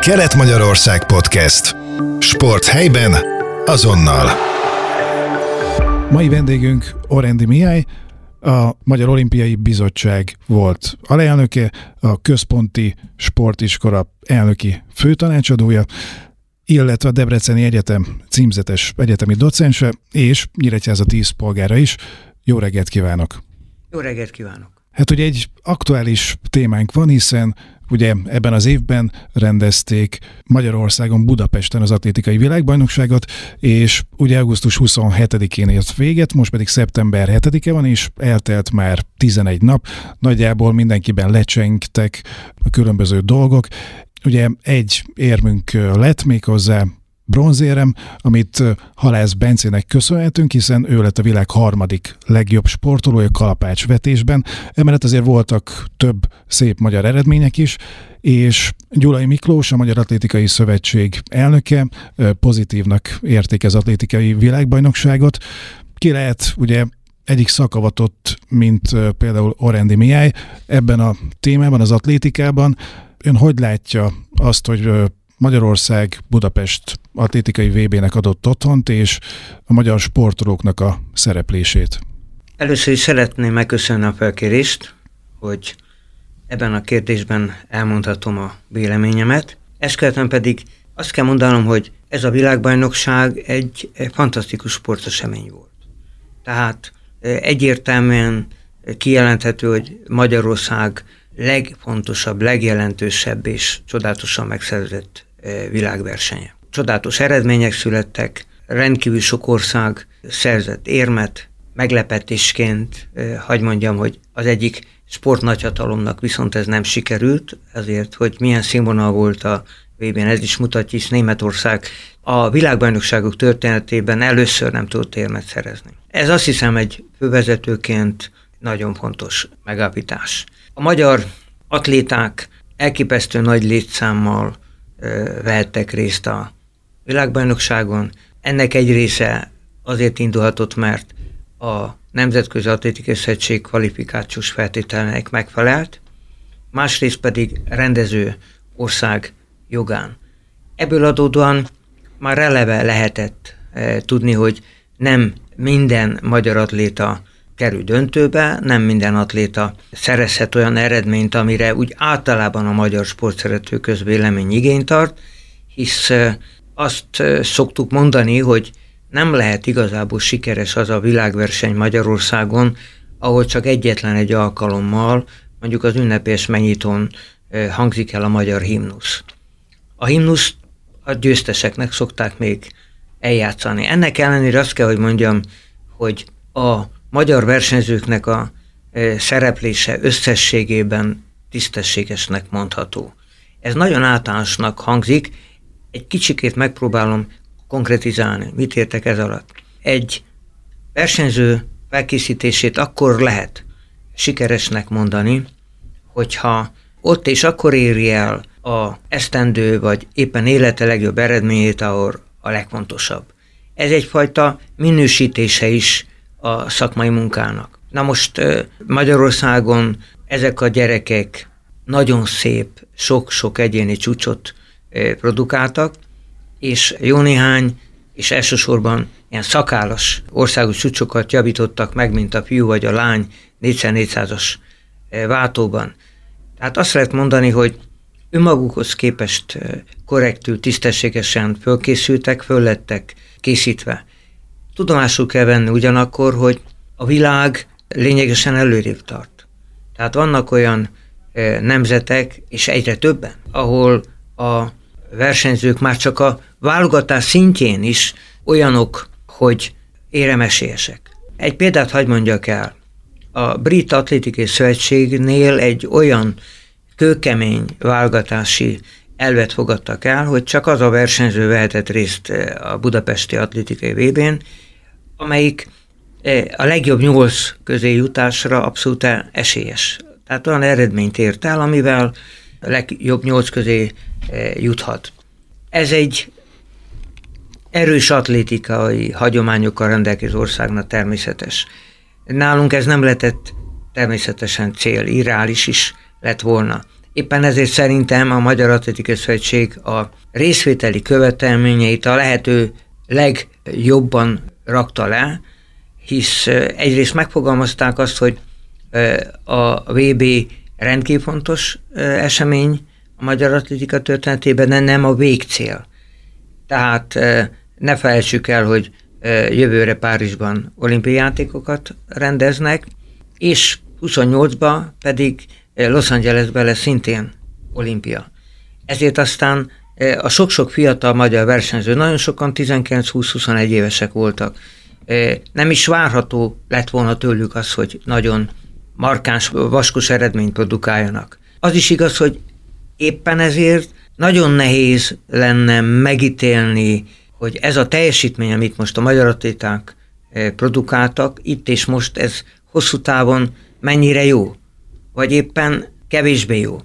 Kelet-Magyarország Podcast. Sport helyben, azonnal. Mai vendégünk Orendi Mihály, a Magyar Olimpiai Bizottság volt alelnöke, a Központi Sportiskola elnöki főtanácsadója, illetve a Debreceni Egyetem címzetes egyetemi docense, és Nyíregyháza 10 polgára is. Jó reggelt kívánok! Jó reggelt kívánok! Hát ugye egy aktuális témánk van, hiszen ugye ebben az évben rendezték Magyarországon Budapesten az atlétikai világbajnokságot, és ugye augusztus 27-én ért véget, most pedig szeptember 7-e van, és eltelt már 11 nap, nagyjából mindenkiben lecsengtek a különböző dolgok, Ugye egy érmünk lett méghozzá bronzérem, amit Halász Bencének köszönhetünk, hiszen ő lett a világ harmadik legjobb sportolója kalapács vetésben. Emellett azért voltak több szép magyar eredmények is, és Gyulai Miklós, a Magyar Atlétikai Szövetség elnöke pozitívnak érték az atlétikai világbajnokságot. Ki lehet ugye egyik szakavatott, mint például Orendi Mihály ebben a témában, az atlétikában. Ön hogy látja azt, hogy Magyarország Budapest atlétikai VB-nek adott otthont, és a magyar sportolóknak a szereplését? Először is szeretném megköszönni a felkérést, hogy ebben a kérdésben elmondhatom a véleményemet. Ezt pedig azt kell mondanom, hogy ez a világbajnokság egy fantasztikus sportesemény volt. Tehát egyértelműen kijelenthető, hogy Magyarország legfontosabb, legjelentősebb és csodálatosan megszerzett világversenye. Csodálatos eredmények születtek, rendkívül sok ország szerzett érmet, meglepetésként, hagy mondjam, hogy az egyik sportnagyhatalomnak viszont ez nem sikerült, ezért, hogy milyen színvonal volt a vb ez is mutatja, hisz Németország a világbajnokságok történetében először nem tudott érmet szerezni. Ez azt hiszem egy fővezetőként nagyon fontos megállapítás. A magyar atléták elképesztő nagy létszámmal vehettek részt a világbajnokságon. Ennek egy része azért indulhatott, mert a Nemzetközi Atlétikai Szegység kvalifikációs feltételnek megfelelt, másrészt pedig rendező ország jogán. Ebből adódóan már eleve lehetett e, tudni, hogy nem minden magyar atléta kerül döntőbe, nem minden atléta szerezhet olyan eredményt, amire úgy általában a magyar sportszerető közvélemény igényt tart, hisz azt szoktuk mondani, hogy nem lehet igazából sikeres az a világverseny Magyarországon, ahol csak egyetlen egy alkalommal, mondjuk az ünnepés mennyitón hangzik el a magyar himnusz. A himnusz a győzteseknek szokták még eljátszani. Ennek ellenére azt kell, hogy mondjam, hogy a magyar versenyzőknek a e, szereplése összességében tisztességesnek mondható. Ez nagyon általánosnak hangzik, egy kicsikét megpróbálom konkretizálni. Mit értek ez alatt? Egy versenyző felkészítését akkor lehet sikeresnek mondani, hogyha ott és akkor éri el a esztendő, vagy éppen élete legjobb eredményét, ahol a legfontosabb. Ez egyfajta minősítése is a szakmai munkának. Na most Magyarországon ezek a gyerekek nagyon szép, sok-sok egyéni csúcsot produkáltak, és jó néhány, és elsősorban ilyen szakállas országos csúcsokat javítottak meg, mint a fiú vagy a lány 4x400-as váltóban. Tehát azt lehet mondani, hogy önmagukhoz képest korrektül, tisztességesen fölkészültek, föl készítve. Tudomásul kell venni ugyanakkor, hogy a világ lényegesen előrébb tart. Tehát vannak olyan eh, nemzetek, és egyre többen, ahol a versenyzők már csak a válogatás szintjén is olyanok, hogy éremesélyesek. Egy példát hagy mondjak el. A Brit Atlétikai Szövetségnél egy olyan kőkemény válogatási elvet fogadtak el, hogy csak az a versenyző vehetett részt eh, a budapesti atlétikai VB-n, amelyik eh, a legjobb nyolc közé jutásra abszolút esélyes. Tehát olyan eredményt ért el, amivel a legjobb nyolc közé eh, juthat. Ez egy erős atlétikai hagyományokkal rendelkező országnak természetes. Nálunk ez nem lehetett természetesen cél, irreális is lett volna. Éppen ezért szerintem a Magyar Atletikai Szövetség a részvételi követelményeit a lehető legjobban rakta le, hisz egyrészt megfogalmazták azt, hogy a VB rendkívül fontos esemény a magyar atlétika történetében, de nem a végcél. Tehát ne felejtsük el, hogy jövőre Párizsban olimpiai játékokat rendeznek, és 28-ban pedig Los Angelesben lesz szintén olimpia. Ezért aztán a sok-sok fiatal magyar versenyző, nagyon sokan 19-20-21 évesek voltak, nem is várható lett volna tőlük az, hogy nagyon markáns, vaskos eredményt produkáljanak. Az is igaz, hogy éppen ezért nagyon nehéz lenne megítélni, hogy ez a teljesítmény, amit most a magyar atléták produkáltak, itt és most ez hosszú távon mennyire jó, vagy éppen kevésbé jó.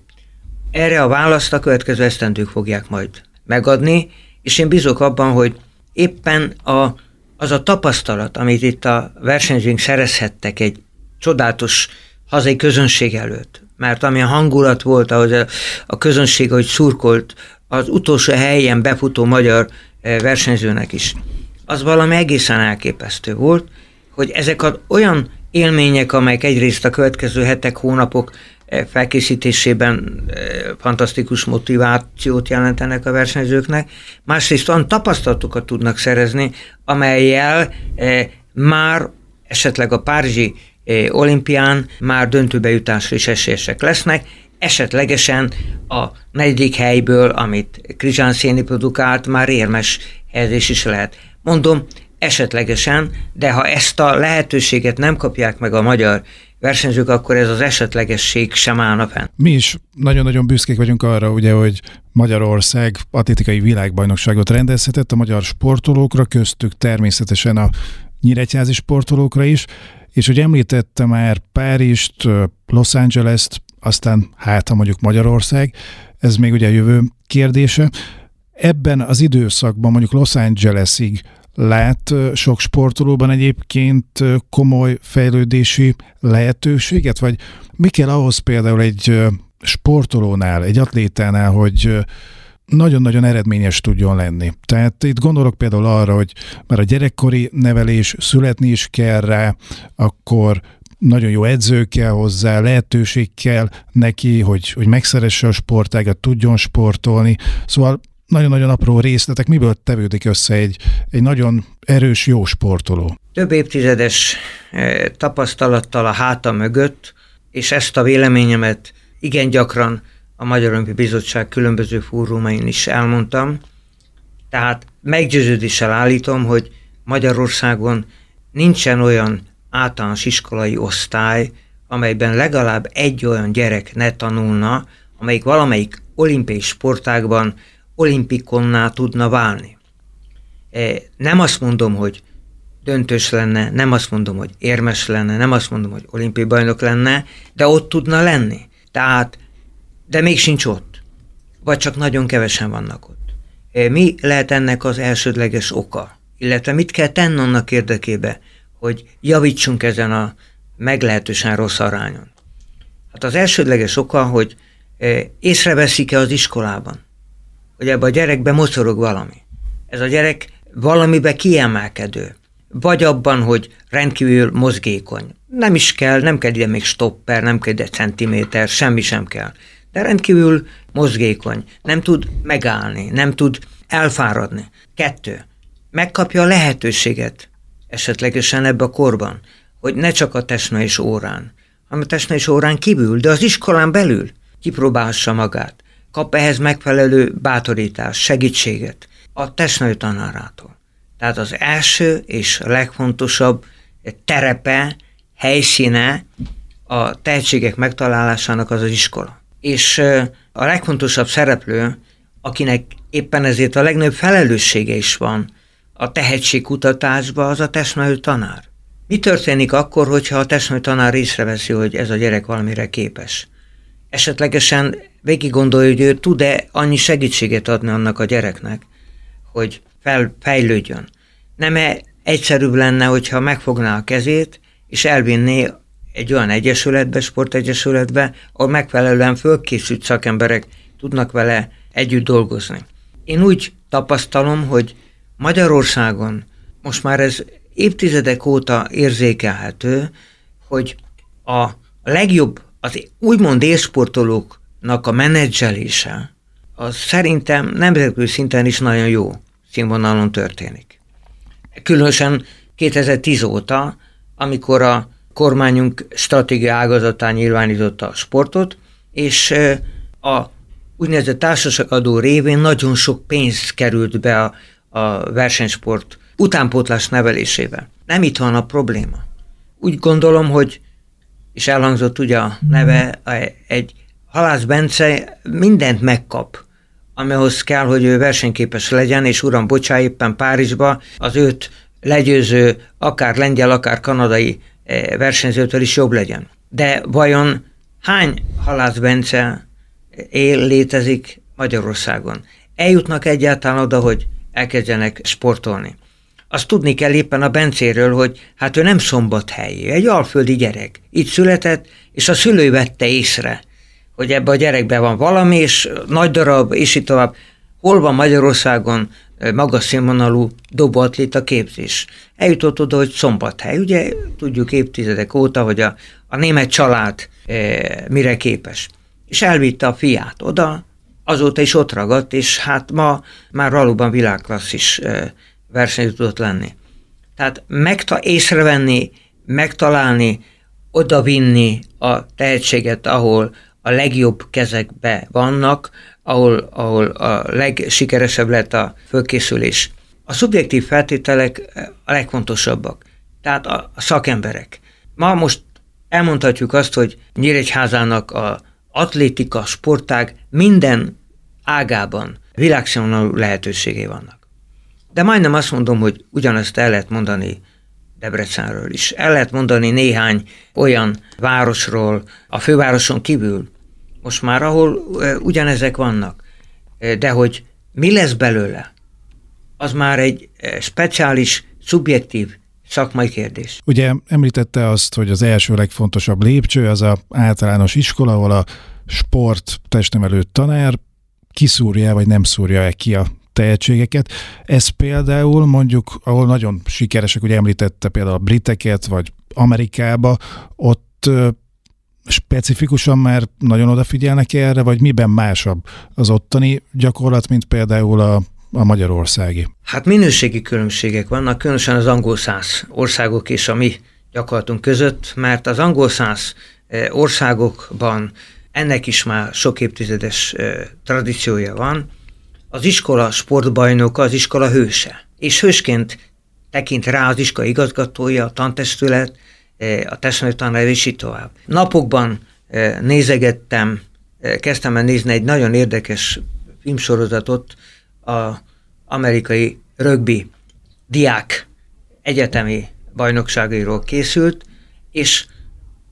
Erre a választ a következő esztendők fogják majd megadni, és én bízok abban, hogy éppen a, az a tapasztalat, amit itt a versenyzőink szerezhettek egy csodálatos hazai közönség előtt, mert ami a hangulat volt, ahogy a, a közönség, hogy szurkolt az utolsó helyen befutó magyar eh, versenyzőnek is, az valami egészen elképesztő volt, hogy ezek az olyan élmények, amelyek egyrészt a következő hetek, hónapok eh, felkészítésében eh, fantasztikus motivációt jelentenek a versenyzőknek, másrészt olyan tapasztalatokat tudnak szerezni, amelyel már esetleg a párizsi olimpián már döntőbe jutásra is esélyesek lesznek, esetlegesen a negyedik helyből, amit Krizsán Széni produkált, már érmes helyezés is lehet. Mondom, esetlegesen, de ha ezt a lehetőséget nem kapják meg a magyar versenyzők, akkor ez az esetlegesség sem állna fenn. Mi is nagyon-nagyon büszkék vagyunk arra, ugye, hogy Magyarország atlétikai világbajnokságot rendezhetett a magyar sportolókra, köztük természetesen a nyíregyházi sportolókra is, és hogy említette már Párizst, Los Angeles-t, aztán hát, mondjuk Magyarország, ez még ugye a jövő kérdése. Ebben az időszakban mondjuk Los Angelesig lát sok sportolóban egyébként komoly fejlődési lehetőséget, vagy mi kell ahhoz például egy sportolónál, egy atlétánál, hogy nagyon-nagyon eredményes tudjon lenni. Tehát itt gondolok például arra, hogy már a gyerekkori nevelés születni is kell rá, akkor nagyon jó edző kell hozzá, lehetőség kell neki, hogy, hogy megszeresse a sportágat, tudjon sportolni. Szóval nagyon-nagyon apró részletek, miből tevődik össze egy, egy nagyon erős, jó sportoló? Több évtizedes eh, tapasztalattal a háta mögött, és ezt a véleményemet igen gyakran a Magyar Olimpiai Bizottság különböző fórumain is elmondtam. Tehát meggyőződéssel állítom, hogy Magyarországon nincsen olyan általános iskolai osztály, amelyben legalább egy olyan gyerek ne tanulna, amelyik valamelyik olimpiai sportágban olimpikonná tudna válni. E, nem azt mondom, hogy döntős lenne, nem azt mondom, hogy érmes lenne, nem azt mondom, hogy olimpiai bajnok lenne, de ott tudna lenni. Tehát de még sincs ott. Vagy csak nagyon kevesen vannak ott. E, mi lehet ennek az elsődleges oka? Illetve mit kell tenni annak érdekébe, hogy javítsunk ezen a meglehetősen rossz arányon? Hát az elsődleges oka, hogy e, észreveszik-e az iskolában, hogy ebbe a gyerekbe mocorog valami. Ez a gyerek valamibe kiemelkedő. Vagy abban, hogy rendkívül mozgékony. Nem is kell, nem kell ide még stopper, nem kell ide centiméter, semmi sem kell de rendkívül mozgékony, nem tud megállni, nem tud elfáradni. Kettő, megkapja a lehetőséget esetlegesen ebbe a korban, hogy ne csak a tesna és órán, hanem a tesna és órán kívül, de az iskolán belül kipróbálhassa magát. Kap ehhez megfelelő bátorítást, segítséget a tesnai tanárától. Tehát az első és legfontosabb terepe, helyszíne a tehetségek megtalálásának az az iskola és a legfontosabb szereplő, akinek éppen ezért a legnagyobb felelőssége is van a tehetségkutatásban, az a testnevelő tanár. Mi történik akkor, hogyha a testnevelő tanár észreveszi, hogy ez a gyerek valamire képes? Esetlegesen végig gondolja, hogy ő tud-e annyi segítséget adni annak a gyereknek, hogy fejlődjön. Nem-e egyszerűbb lenne, hogyha megfogná a kezét, és elvinné egy olyan egyesületbe, sportegyesületbe, ahol megfelelően fölkészült szakemberek tudnak vele együtt dolgozni. Én úgy tapasztalom, hogy Magyarországon most már ez évtizedek óta érzékelhető, hogy a legjobb, az úgymond élsportolóknak a menedzselése, az szerintem nemzetközi szinten is nagyon jó színvonalon történik. Különösen 2010 óta, amikor a kormányunk stratégia ágazatán nyilvánította a sportot, és a úgynevezett társaságadó révén nagyon sok pénz került be a, a versenysport utánpótlás nevelésébe. Nem itt van a probléma. Úgy gondolom, hogy, és elhangzott ugye a neve, egy Halász Bence mindent megkap, amihoz kell, hogy ő versenyképes legyen, és uram, bocsá, éppen Párizsba az őt legyőző, akár lengyel, akár kanadai eh, versenyzőtől is jobb legyen. De vajon hány Halász Bence él, létezik Magyarországon? Eljutnak egyáltalán oda, hogy elkezdjenek sportolni. Azt tudni kell éppen a Bencéről, hogy hát ő nem szombathelyi, egy alföldi gyerek. Itt született, és a szülő vette észre, hogy ebbe a gyerekben van valami, és nagy darab, és így tovább. Hol van Magyarországon magas színvonalú dobóatléta képzés? Eljutott oda, hogy szombathely. Ugye tudjuk évtizedek óta, hogy a, a német család e, mire képes. És elvitte a fiát oda, azóta is ott ragadt, és hát ma már valóban világklasszis e, versenyző tudott lenni. Tehát megta észrevenni, megtalálni, odavinni a tehetséget, ahol a legjobb kezekbe vannak, ahol, ahol a legsikeresebb lett a fölkészülés. A szubjektív feltételek a legfontosabbak, tehát a, a szakemberek. Ma most elmondhatjuk azt, hogy Nyíregyházának a atlétika, sportág minden ágában világszínvonalú lehetőségei vannak. De majdnem azt mondom, hogy ugyanezt el lehet mondani Debrecenről is. El lehet mondani néhány olyan városról, a fővároson kívül, most már, ahol ugyanezek vannak. De hogy mi lesz belőle, az már egy speciális, szubjektív szakmai kérdés. Ugye említette azt, hogy az első legfontosabb lépcső az a általános iskola, ahol a sport testnevelő tanár kiszúrja vagy nem szúrja-e ki a tehetségeket. Ez például mondjuk, ahol nagyon sikeresek, ugye említette például a briteket, vagy Amerikába, ott specifikusan már nagyon odafigyelnek erre, vagy miben másabb az ottani gyakorlat, mint például a, a magyarországi? Hát minőségi különbségek vannak, különösen az angol száz országok és a mi gyakorlatunk között, mert az angol száz eh, országokban ennek is már sok évtizedes eh, tradíciója van. Az iskola sportbajnoka, az iskola hőse. És hősként tekint rá az iskola igazgatója, a tantestület, E, a testnevelő és így tovább. Napokban e, nézegettem, e, kezdtem el nézni egy nagyon érdekes filmsorozatot, a amerikai rögbi diák egyetemi bajnokságairól készült, és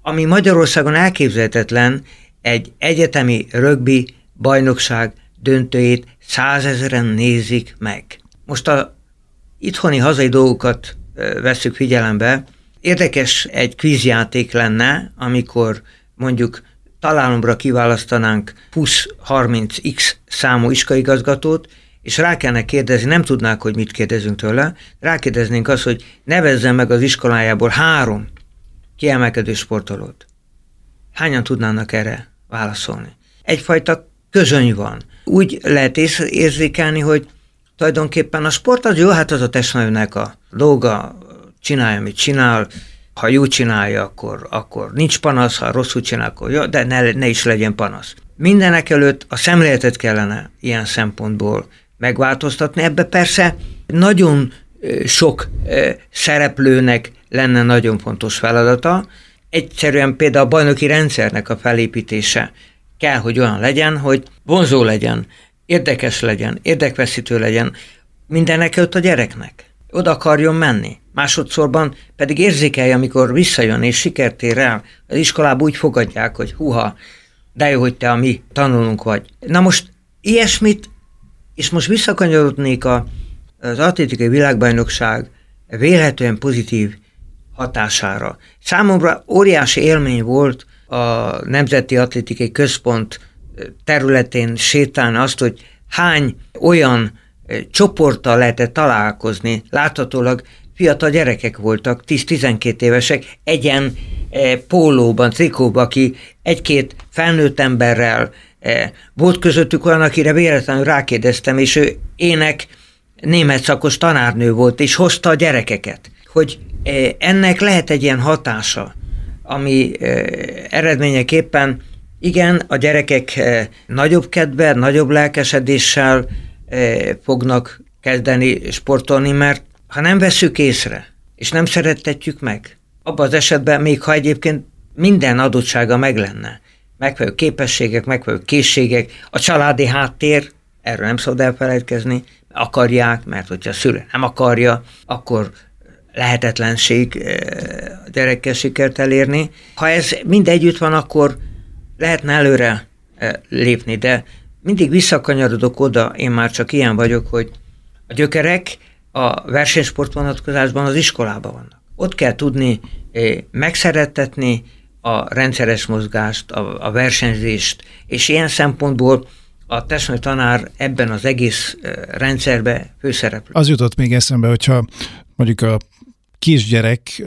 ami Magyarországon elképzelhetetlen, egy egyetemi rögbi bajnokság döntőjét százezeren nézik meg. Most a itthoni hazai dolgokat veszük figyelembe, Érdekes egy kvízjáték lenne, amikor mondjuk találomra kiválasztanánk 20-30x számú iskaigazgatót, és rá kellene kérdezni, nem tudnák, hogy mit kérdezünk tőle, rákérdeznénk azt, hogy nevezzen meg az iskolájából három kiemelkedő sportolót. Hányan tudnának erre válaszolni? Egyfajta közöny van. Úgy lehet érzékelni, hogy tulajdonképpen a sport az jó, hát az a testnőnek a dolga, csinálja, amit csinál, ha jó csinálja, akkor, akkor nincs panasz, ha rosszul csinál, akkor jó, de ne, ne is legyen panasz. Mindenek előtt a szemléletet kellene ilyen szempontból megváltoztatni. Ebbe persze nagyon sok szereplőnek lenne nagyon fontos feladata. Egyszerűen például a bajnoki rendszernek a felépítése kell, hogy olyan legyen, hogy vonzó legyen, érdekes legyen, érdekveszítő legyen mindenek előtt a gyereknek. Oda akarjon menni. Másodszorban pedig érzékelje, amikor visszajön és sikert ér el, az iskolába úgy fogadják, hogy huha, de jó, hogy te a mi tanulunk vagy. Na most ilyesmit, és most visszakanyarodnék a, az atlétikai világbajnokság vélhetően pozitív hatására. Számomra óriási élmény volt a Nemzeti Atlétikai Központ területén sétálni azt, hogy hány olyan csoporttal lehetett találkozni, láthatólag fiatal gyerekek voltak, 10-12 évesek, egyen pólóban, trikóban, aki egy-két felnőtt emberrel volt közöttük olyan, akire véletlenül rákérdeztem, és ő ének német szakos tanárnő volt, és hozta a gyerekeket, hogy ennek lehet egy ilyen hatása, ami eredményeképpen igen, a gyerekek nagyobb kedve, nagyobb lelkesedéssel fognak kezdeni sportolni, mert ha nem veszük észre, és nem szerettetjük meg, abban az esetben, még ha egyébként minden adottsága meg lenne, megfelelő képességek, megfelelő készségek, a családi háttér, erről nem szabad elfelejtkezni, akarják, mert hogyha a szülő nem akarja, akkor lehetetlenség eh, a gyerekkel sikert elérni. Ha ez mind együtt van, akkor lehetne előre eh, lépni, de mindig visszakanyarodok oda, én már csak ilyen vagyok, hogy a gyökerek a versenysport vonatkozásban az iskolában vannak. Ott kell tudni eh, megszerettetni a rendszeres mozgást, a, a versenyzést, és ilyen szempontból a testnevelő tanár ebben az egész rendszerbe főszereplő. Az jutott még eszembe, hogyha mondjuk a kisgyerek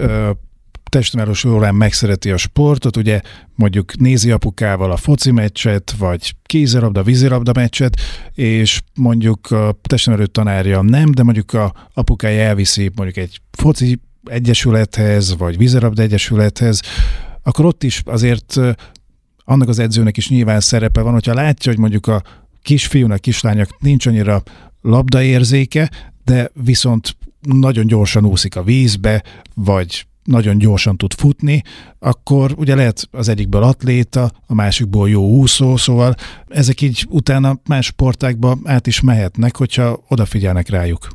testnevelős órán megszereti a sportot, ugye mondjuk nézi apukával a foci meccset, vagy kézilabda, vízilabda meccset, és mondjuk a testnevelő tanárja nem, de mondjuk a apukája elviszi mondjuk egy foci egyesülethez, vagy vízilabda egyesülethez, akkor ott is azért annak az edzőnek is nyilván szerepe van, hogyha látja, hogy mondjuk a kisfiúnak, kislánynak nincs annyira labdaérzéke, de viszont nagyon gyorsan úszik a vízbe, vagy nagyon gyorsan tud futni, akkor ugye lehet az egyikből atléta, a másikból jó úszó, szóval ezek így utána más sportákba át is mehetnek, hogyha odafigyelnek rájuk.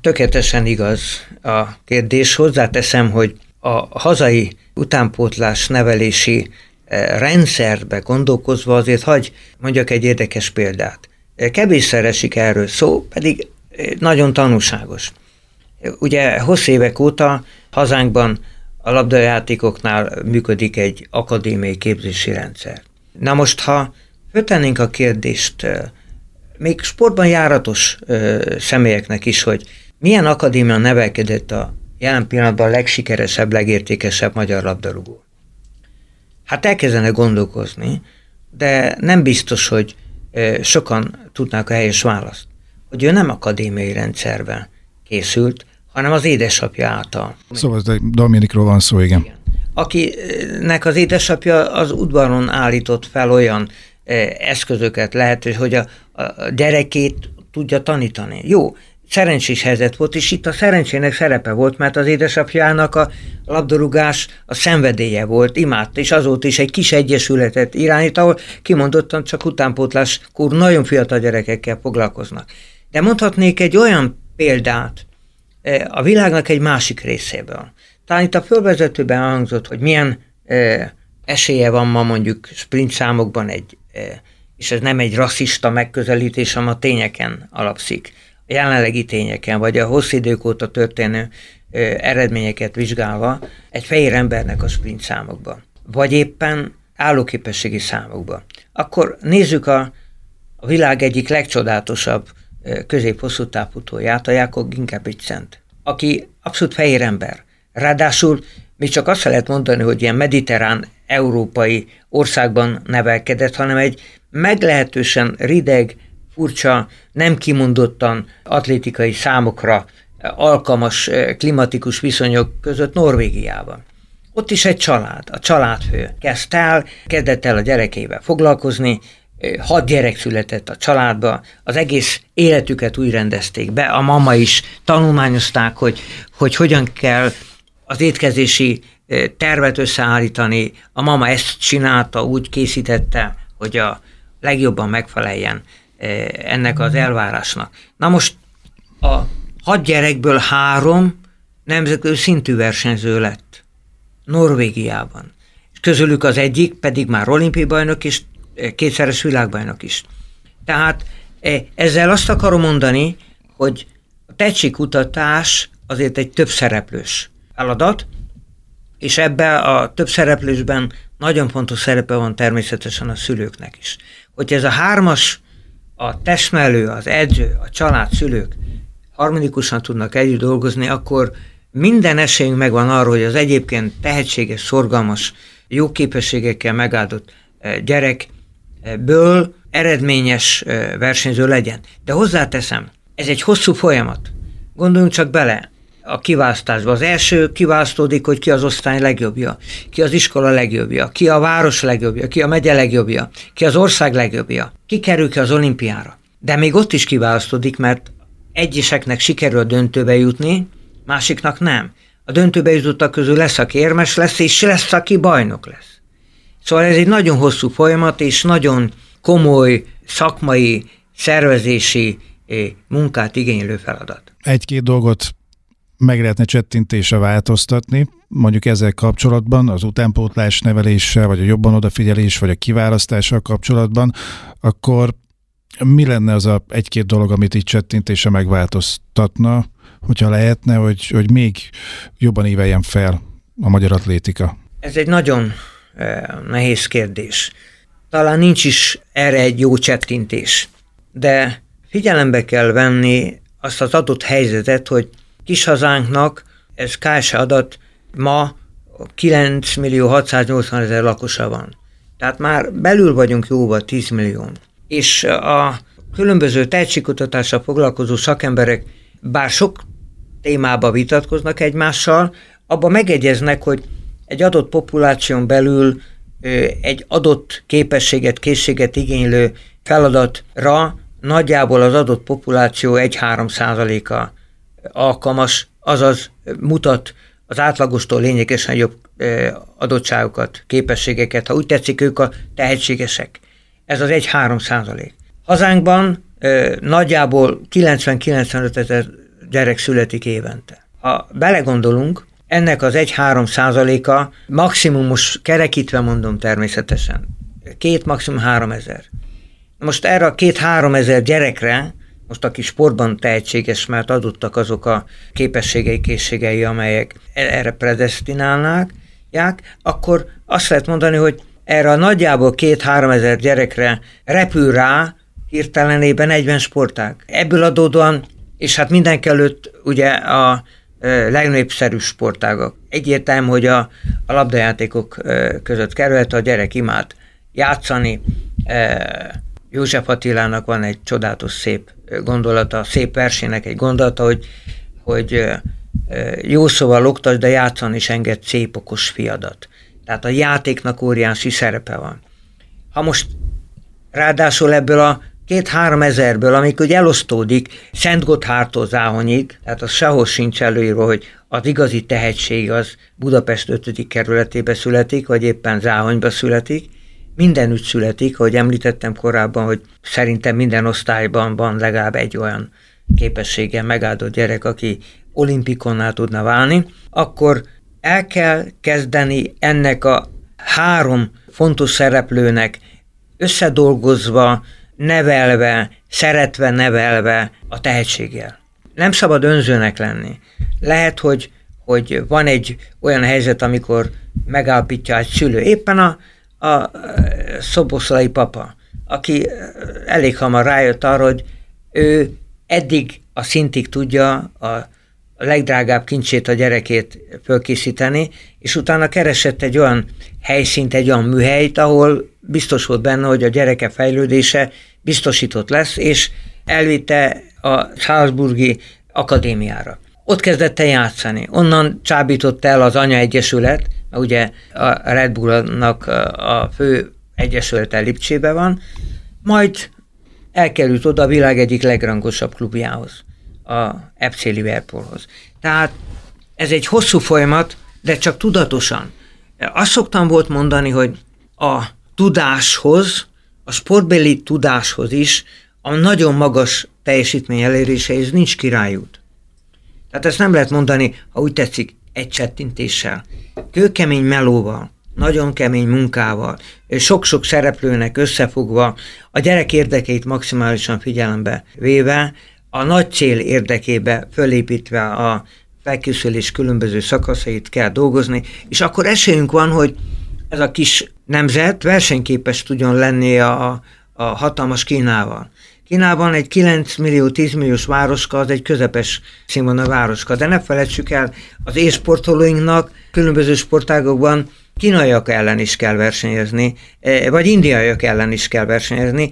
Tökéletesen igaz a kérdés. Hozzáteszem, hogy a hazai utánpótlás nevelési eh, rendszerbe gondolkozva azért hagy mondjak egy érdekes példát. Eh, kevésszer esik erről szó, pedig eh, nagyon tanúságos. Ugye hosszú évek óta hazánkban a labdajátékoknál működik egy akadémiai képzési rendszer. Na most, ha föltennénk a kérdést, még sportban járatos személyeknek is, hogy milyen akadémia nevelkedett a jelen pillanatban a legsikeresebb, legértékesebb magyar labdarúgó. Hát elkezdenek gondolkozni, de nem biztos, hogy sokan tudnák a helyes választ. Hogy ő nem akadémiai rendszerben készült, hanem az édesapja által. Szóval Dominikról van szó, igen. igen. Akinek az édesapja az udvaron állított fel olyan eszközöket lehet, hogy a, a gyerekét tudja tanítani. Jó, szerencsés helyzet volt, és itt a szerencsének szerepe volt, mert az édesapjának a labdarúgás a szenvedélye volt, imádta, és azóta is egy kis egyesületet irányít, ahol kimondottan csak utánpótláskor nagyon fiatal gyerekekkel foglalkoznak. De mondhatnék egy olyan példát eh, a világnak egy másik részéből. Talán itt a fölvezetőben hangzott, hogy milyen eh, esélye van ma mondjuk sprint számokban egy, eh, és ez nem egy rasszista megközelítés, hanem a tényeken alapszik jelenlegi tényeken, vagy a hosszú idők óta történő eredményeket vizsgálva egy fehér embernek a sprint számokban, vagy éppen állóképességi számokban. Akkor nézzük a, a világ egyik legcsodálatosabb közép-hosszú táputóját, a Jakob Ginkebicsent, aki abszolút fehér ember. Ráadásul még csak azt lehet mondani, hogy ilyen mediterrán európai országban nevelkedett, hanem egy meglehetősen rideg, furcsa, nem kimondottan atlétikai számokra alkalmas eh, klimatikus viszonyok között Norvégiában. Ott is egy család, a családfő kezdte el, kezdett el a gyerekével foglalkozni, hat gyerek született a családba, az egész életüket úgy rendezték be, a mama is tanulmányozták, hogy, hogy hogyan kell az étkezési tervet összeállítani, a mama ezt csinálta, úgy készítette, hogy a legjobban megfeleljen ennek az elvárásnak. Na most a hat gyerekből három nemzetközi szintű versenyző lett Norvégiában. És közülük az egyik pedig már olimpiai bajnok és kétszeres világbajnok is. Tehát eh, ezzel azt akarom mondani, hogy a tehetségkutatás azért egy több szereplős feladat, És ebbe a több szereplésben nagyon fontos szerepe van természetesen a szülőknek is. Hogy ez a hármas, a testmelő, az edző, a család, szülők harmonikusan tudnak együtt dolgozni, akkor minden esélyünk megvan arra, hogy az egyébként tehetséges, szorgalmas, jó képességekkel megáldott eh, gyerekből eredményes versenyző legyen. De hozzáteszem, ez egy hosszú folyamat. Gondoljunk csak bele a kiválasztásba. Az első kiválasztódik, hogy ki az osztály legjobbja, ki az iskola legjobbja, ki a város legjobbja, ki a megye legjobbja, ki az ország legjobbja, ki kerül ki az olimpiára. De még ott is kiválasztódik, mert egyeseknek sikerül a döntőbe jutni, másiknak nem. A döntőbe jutottak közül lesz, aki érmes lesz, és lesz, aki bajnok lesz. Szóval ez egy nagyon hosszú folyamat, és nagyon komoly szakmai, szervezési eh, munkát igénylő feladat. Egy-két dolgot meg lehetne csettintésre változtatni, mondjuk ezzel kapcsolatban, az utánpótlás neveléssel, vagy a jobban odafigyelés, vagy a kiválasztással kapcsolatban, akkor mi lenne az a egy-két dolog, amit így csettintése megváltoztatna, hogyha lehetne, hogy, hogy még jobban íveljen fel a magyar atlétika? Ez egy nagyon nehéz kérdés. Talán nincs is erre egy jó csettintés, de figyelembe kell venni azt az adott helyzetet, hogy kis hazánknak ez KS adat ma 9 millió 680 ezer lakosa van. Tehát már belül vagyunk jóval 10 millió. És a különböző tehetségkutatással foglalkozó szakemberek, bár sok témába vitatkoznak egymással, abban megegyeznek, hogy egy adott populáción belül egy adott képességet, készséget igénylő feladatra nagyjából az adott populáció 1-3 százaléka alkalmas, azaz mutat az átlagostól lényegesen jobb adottságokat, képességeket, ha úgy tetszik, ők a tehetségesek. Ez az 1-3 százalék. Hazánkban nagyjából 90-95 ezer gyerek születik évente. Ha belegondolunk, ennek az 1-3 százaléka, most kerekítve mondom természetesen, két, maximum három ezer. Most erre a két-három ezer gyerekre most aki sportban tehetséges, mert adottak azok a képességei, készségei, amelyek e- erre predestinálnák, akkor azt lehet mondani, hogy erre a nagyjából két-három ezer gyerekre repül rá hirtelenében 40 sportág. Ebből adódóan, és hát mindenek előtt ugye a legnépszerűbb sportágok. Egyértelmű, hogy a, a labdajátékok között került, a gyerek imád játszani. József Attilának van egy csodálatos szép gondolata, szép versének egy gondolata, hogy, hogy jó szóval oktas, de játszani is enged szép okos fiadat. Tehát a játéknak óriási szerepe van. Ha most ráadásul ebből a két-három ezerből, amikor elosztódik Szent Gotthártól Záhonyig, tehát az sehol sincs előírva, hogy az igazi tehetség az Budapest 5. kerületébe születik, vagy éppen Záhonyba születik, mindenütt születik, ahogy említettem korábban, hogy szerintem minden osztályban van legalább egy olyan képessége megáldott gyerek, aki olimpikonná tudna válni, akkor el kell kezdeni ennek a három fontos szereplőnek összedolgozva, nevelve, szeretve nevelve a tehetséggel. Nem szabad önzőnek lenni. Lehet, hogy, hogy van egy olyan helyzet, amikor megállapítja egy szülő. Éppen a a szoboszlai papa, aki elég hamar rájött arra, hogy ő eddig a szintig tudja a legdrágább kincsét a gyerekét fölkészíteni, és utána keresett egy olyan helyszínt, egy olyan műhelyt, ahol biztos volt benne, hogy a gyereke fejlődése biztosított lesz, és elvitte a Salzburgi akadémiára. Ott kezdett el játszani. Onnan csábított el az Anya Egyesület, ugye a Red Bullnak a fő egyesülete Lipcsébe van, majd elkerült oda a világ egyik legrangosabb klubjához, a FC Liverpoolhoz. Tehát ez egy hosszú folyamat, de csak tudatosan. Azt szoktam volt mondani, hogy a tudáshoz, a sportbeli tudáshoz is a nagyon magas teljesítmény eléréséhez nincs királyút. Tehát ezt nem lehet mondani, ha úgy tetszik, egy csettintéssel. Kőkemény melóval, nagyon kemény munkával, sok-sok szereplőnek összefogva, a gyerek érdekeit maximálisan figyelembe véve, a nagy cél érdekébe fölépítve a felkészülés különböző szakaszait kell dolgozni, és akkor esélyünk van, hogy ez a kis nemzet versenyképes tudjon lenni a, a hatalmas Kínával. Kínában egy 9 millió, 10 milliós városka az egy közepes színvonal városka, de ne felejtsük el, az ésportolóinknak különböző sportágokban kínaiak ellen is kell versenyezni, e, vagy indiaiak ellen is kell versenyezni,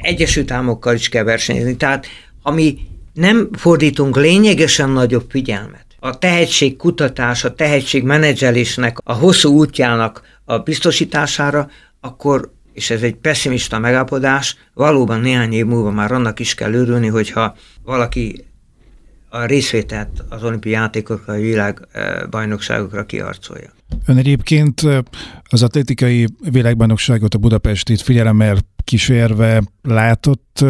Egyesült Államokkal is kell versenyezni. Tehát ami nem fordítunk lényegesen nagyobb figyelmet. A tehetség kutatás, a tehetség menedzselésnek, a hosszú útjának a biztosítására, akkor és ez egy pessimista megállapodás, valóban néhány év múlva már annak is kell örülni, hogyha valaki a részvételt az olimpiai játékokra, a világbajnokságokra kiarcolja. Ön egyébként az atlétikai világbajnokságot a Budapestit figyelemmel kísérve látott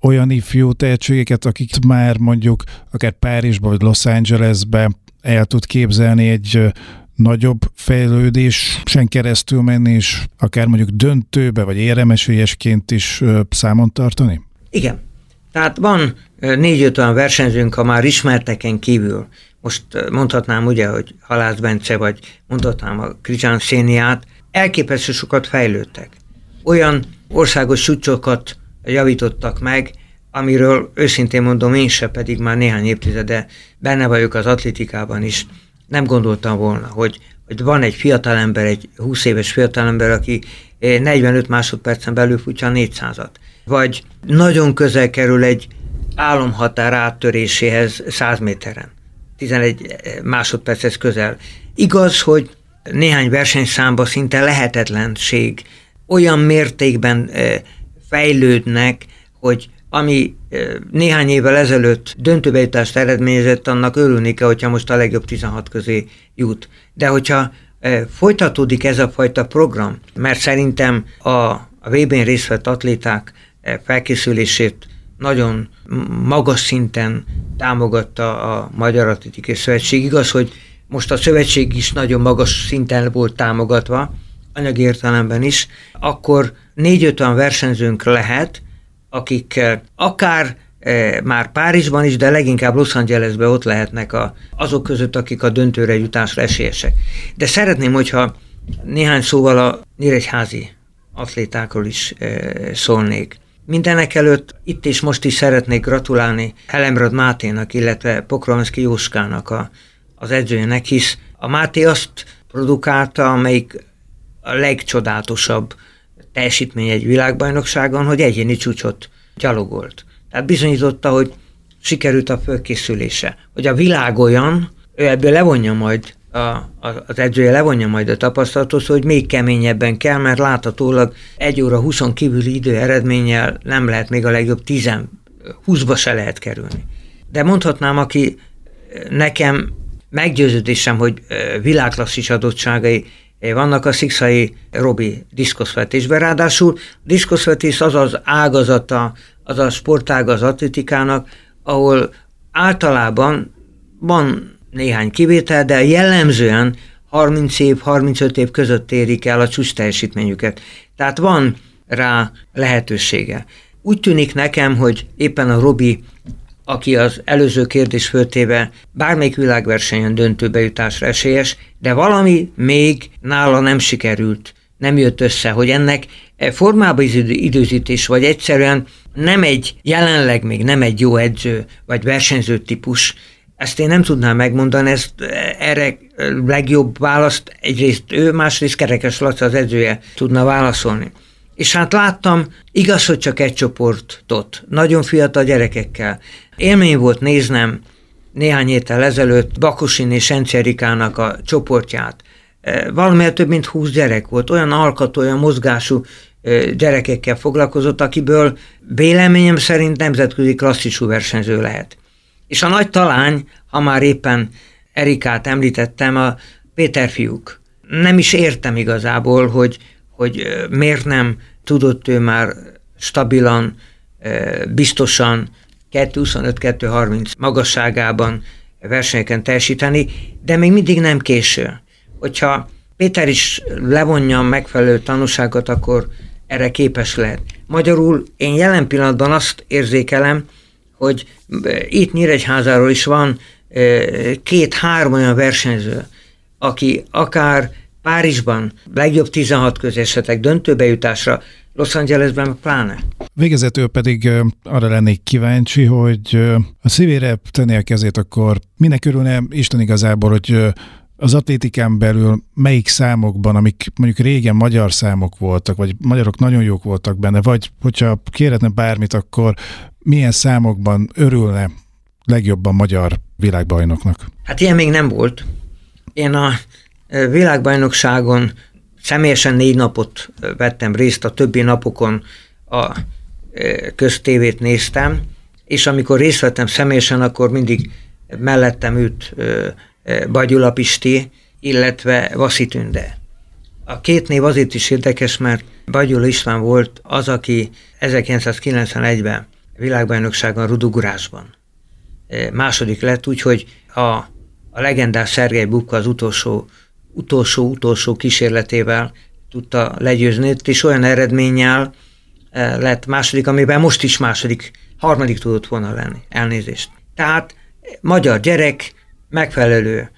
olyan ifjú tehetségeket, akik már mondjuk akár Párizsba vagy Los Angelesbe el tud képzelni egy nagyobb fejlődésen keresztül menni, és akár mondjuk döntőbe, vagy éremesélyesként is számon tartani? Igen. Tehát van négy-öt olyan versenyzőnk, a már ismerteken kívül. Most mondhatnám ugye, hogy Halász Bence, vagy mondhatnám a Kricsán Széniát, elképesztő sokat fejlődtek. Olyan országos csúcsokat javítottak meg, amiről őszintén mondom, én se pedig már néhány évtizede benne vagyok az atlétikában is, nem gondoltam volna, hogy, hogy van egy fiatalember, egy 20 éves fiatalember, aki 45 eh, másodpercen belül futja a 400-at. Vagy nagyon közel kerül egy álomhatár áttöréséhez 100 méteren. 11 eh, másodperchez közel. Igaz, hogy néhány versenyszámba szinte lehetetlenség olyan mértékben eh, fejlődnek, hogy ami néhány évvel ezelőtt döntőbejutást eredményezett, annak örülni kell, hogyha most a legjobb 16 közé jut. De hogyha folytatódik ez a fajta program, mert szerintem a, a VB-n részt vett atléták felkészülését nagyon magas szinten támogatta a Magyar Atlétikai Szövetség. Igaz, hogy most a szövetség is nagyon magas szinten volt támogatva, anyagi értelemben is, akkor négy-öt olyan versenyzőnk lehet, akik eh, akár e, már Párizsban is, de leginkább Los Angelesben ott lehetnek a, azok között, akik a döntőre jutásra esélyesek. De szeretném, hogyha néhány szóval a nyíregyházi atlétákról is e, szólnék. Mindenek előtt itt is most is szeretnék gratulálni Helemrad Máténak, illetve Pokrovszki Jóskának a, az edzőjének, hisz a Máté azt produkálta, amelyik a legcsodálatosabb teljesítmény egy világbajnokságon, hogy egyéni csúcsot gyalogolt. Tehát bizonyította, hogy sikerült a fölkészülése. Hogy a világ olyan, ő ebből levonja majd, a, a, az edzője levonja majd a tapasztalatot, hogy még keményebben kell, mert láthatólag egy óra 20 kívüli idő eredménnyel nem lehet még a legjobb 10 20-ba se lehet kerülni. De mondhatnám, aki nekem meggyőződésem, hogy világklasszis adottságai vannak a szikszai Robi diszkoszvetésben. Ráadásul diszkoszvetés az az ágazata, az a sportág az atletikának, ahol általában van néhány kivétel, de jellemzően 30 év, 35 év között érik el a csúcs teljesítményüket. Tehát van rá lehetősége. Úgy tűnik nekem, hogy éppen a Robi aki az előző kérdés föltéve bármelyik világversenyen döntőbejutásra esélyes, de valami még nála nem sikerült, nem jött össze, hogy ennek e formába időzítés, vagy egyszerűen nem egy, jelenleg még nem egy jó edző, vagy versenyző típus, ezt én nem tudnám megmondani, ezt erre legjobb választ egyrészt ő, másrészt Kerekes Laca az edzője tudna válaszolni. És hát láttam, igaz, hogy csak egy csoportot, nagyon fiatal gyerekekkel. Élmény volt néznem néhány héttel ezelőtt Bakusin és Encerikának a csoportját. E, valamiért több mint húsz gyerek volt, olyan alkató, olyan mozgású e, gyerekekkel foglalkozott, akiből véleményem szerint nemzetközi klasszisú versenyző lehet. És a nagy talány, ha már éppen Erikát említettem, a Péter fiúk. Nem is értem igazából, hogy, hogy miért nem tudott ő már stabilan, biztosan 2.25-2.30 magasságában versenyeken teljesíteni, de még mindig nem késő. Hogyha Péter is levonja megfelelő tanúságot, akkor erre képes lehet. Magyarul én jelen pillanatban azt érzékelem, hogy itt Nyíregyházáról is van két-három olyan versenyző, aki akár Párizsban legjobb 16 közé esetleg döntőbe jutásra, Los Angelesben pláne. Végezetül pedig arra lennék kíváncsi, hogy a szívére tenni a kezét, akkor minek örülne Isten igazából, hogy az atlétikán belül melyik számokban, amik mondjuk régen magyar számok voltak, vagy magyarok nagyon jók voltak benne, vagy hogyha kérhetne bármit, akkor milyen számokban örülne legjobban magyar világbajnoknak? Hát ilyen még nem volt. Én a világbajnokságon személyesen négy napot vettem részt, a többi napokon a köztévét néztem, és amikor részt vettem személyesen, akkor mindig mellettem ült Bagyula Pisti, illetve Vaszitünde. A két név azért is érdekes, mert Bagyula István volt az, aki 1991-ben világbajnokságon rudugurásban második lett, úgyhogy a, a legendás Szergej Bubka az utolsó, utolsó, utolsó kísérletével tudta legyőzni, és olyan eredménnyel lett második, amiben most is második, harmadik tudott volna lenni. Elnézést. Tehát magyar gyerek, megfelelő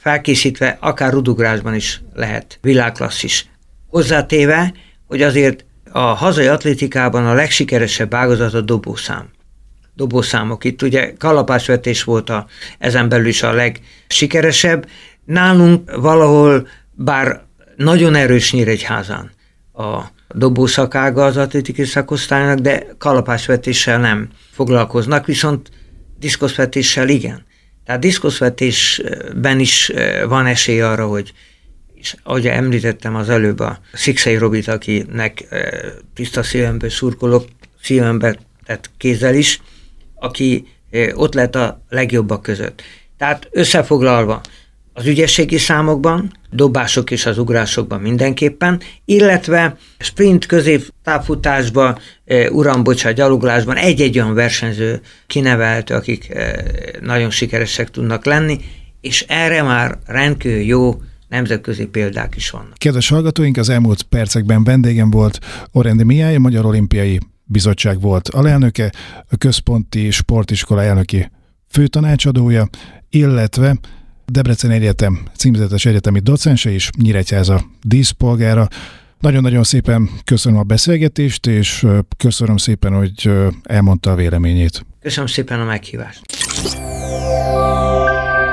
felkészítve, akár rudugrásban is lehet világklasszis. Hozzátéve, hogy azért a hazai atlétikában a legsikeresebb ágazat a dobószám. Dobószámok. Itt ugye kalapásvetés volt a, ezen belül is a legsikeresebb. Nálunk valahol, bár nagyon erős Nyíregyházán a dobószakága az atlétikai szakosztálynak, de kalapásvetéssel nem foglalkoznak, viszont diszkoszvetéssel igen. Tehát diszkoszvetésben is van esély arra, hogy és ahogy említettem az előbb a Szikszei Robit, akinek tiszta szívemből szurkolok, szívembe tett kézzel is, aki ott lett a legjobbak között. Tehát összefoglalva, az ügyességi számokban, dobások és az ugrásokban mindenképpen, illetve sprint közép távfutásban, uram, bocsánat, gyaloglásban egy-egy olyan versenyző kinevelt, akik nagyon sikeresek tudnak lenni, és erre már rendkívül jó nemzetközi példák is vannak. Kedves hallgatóink, az elmúlt percekben vendégem volt Orendi Mihály, Magyar Olimpiai Bizottság volt alelnöke, a Központi Sportiskola elnöki főtanácsadója, illetve Debrecen Egyetem címzetes egyetemi docense és Nyíregyháza díszpolgára. Nagyon-nagyon szépen köszönöm a beszélgetést, és köszönöm szépen, hogy elmondta a véleményét. Köszönöm szépen a meghívást.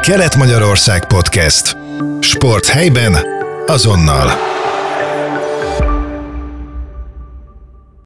Kelet-Magyarország Podcast. Sport helyben, azonnal.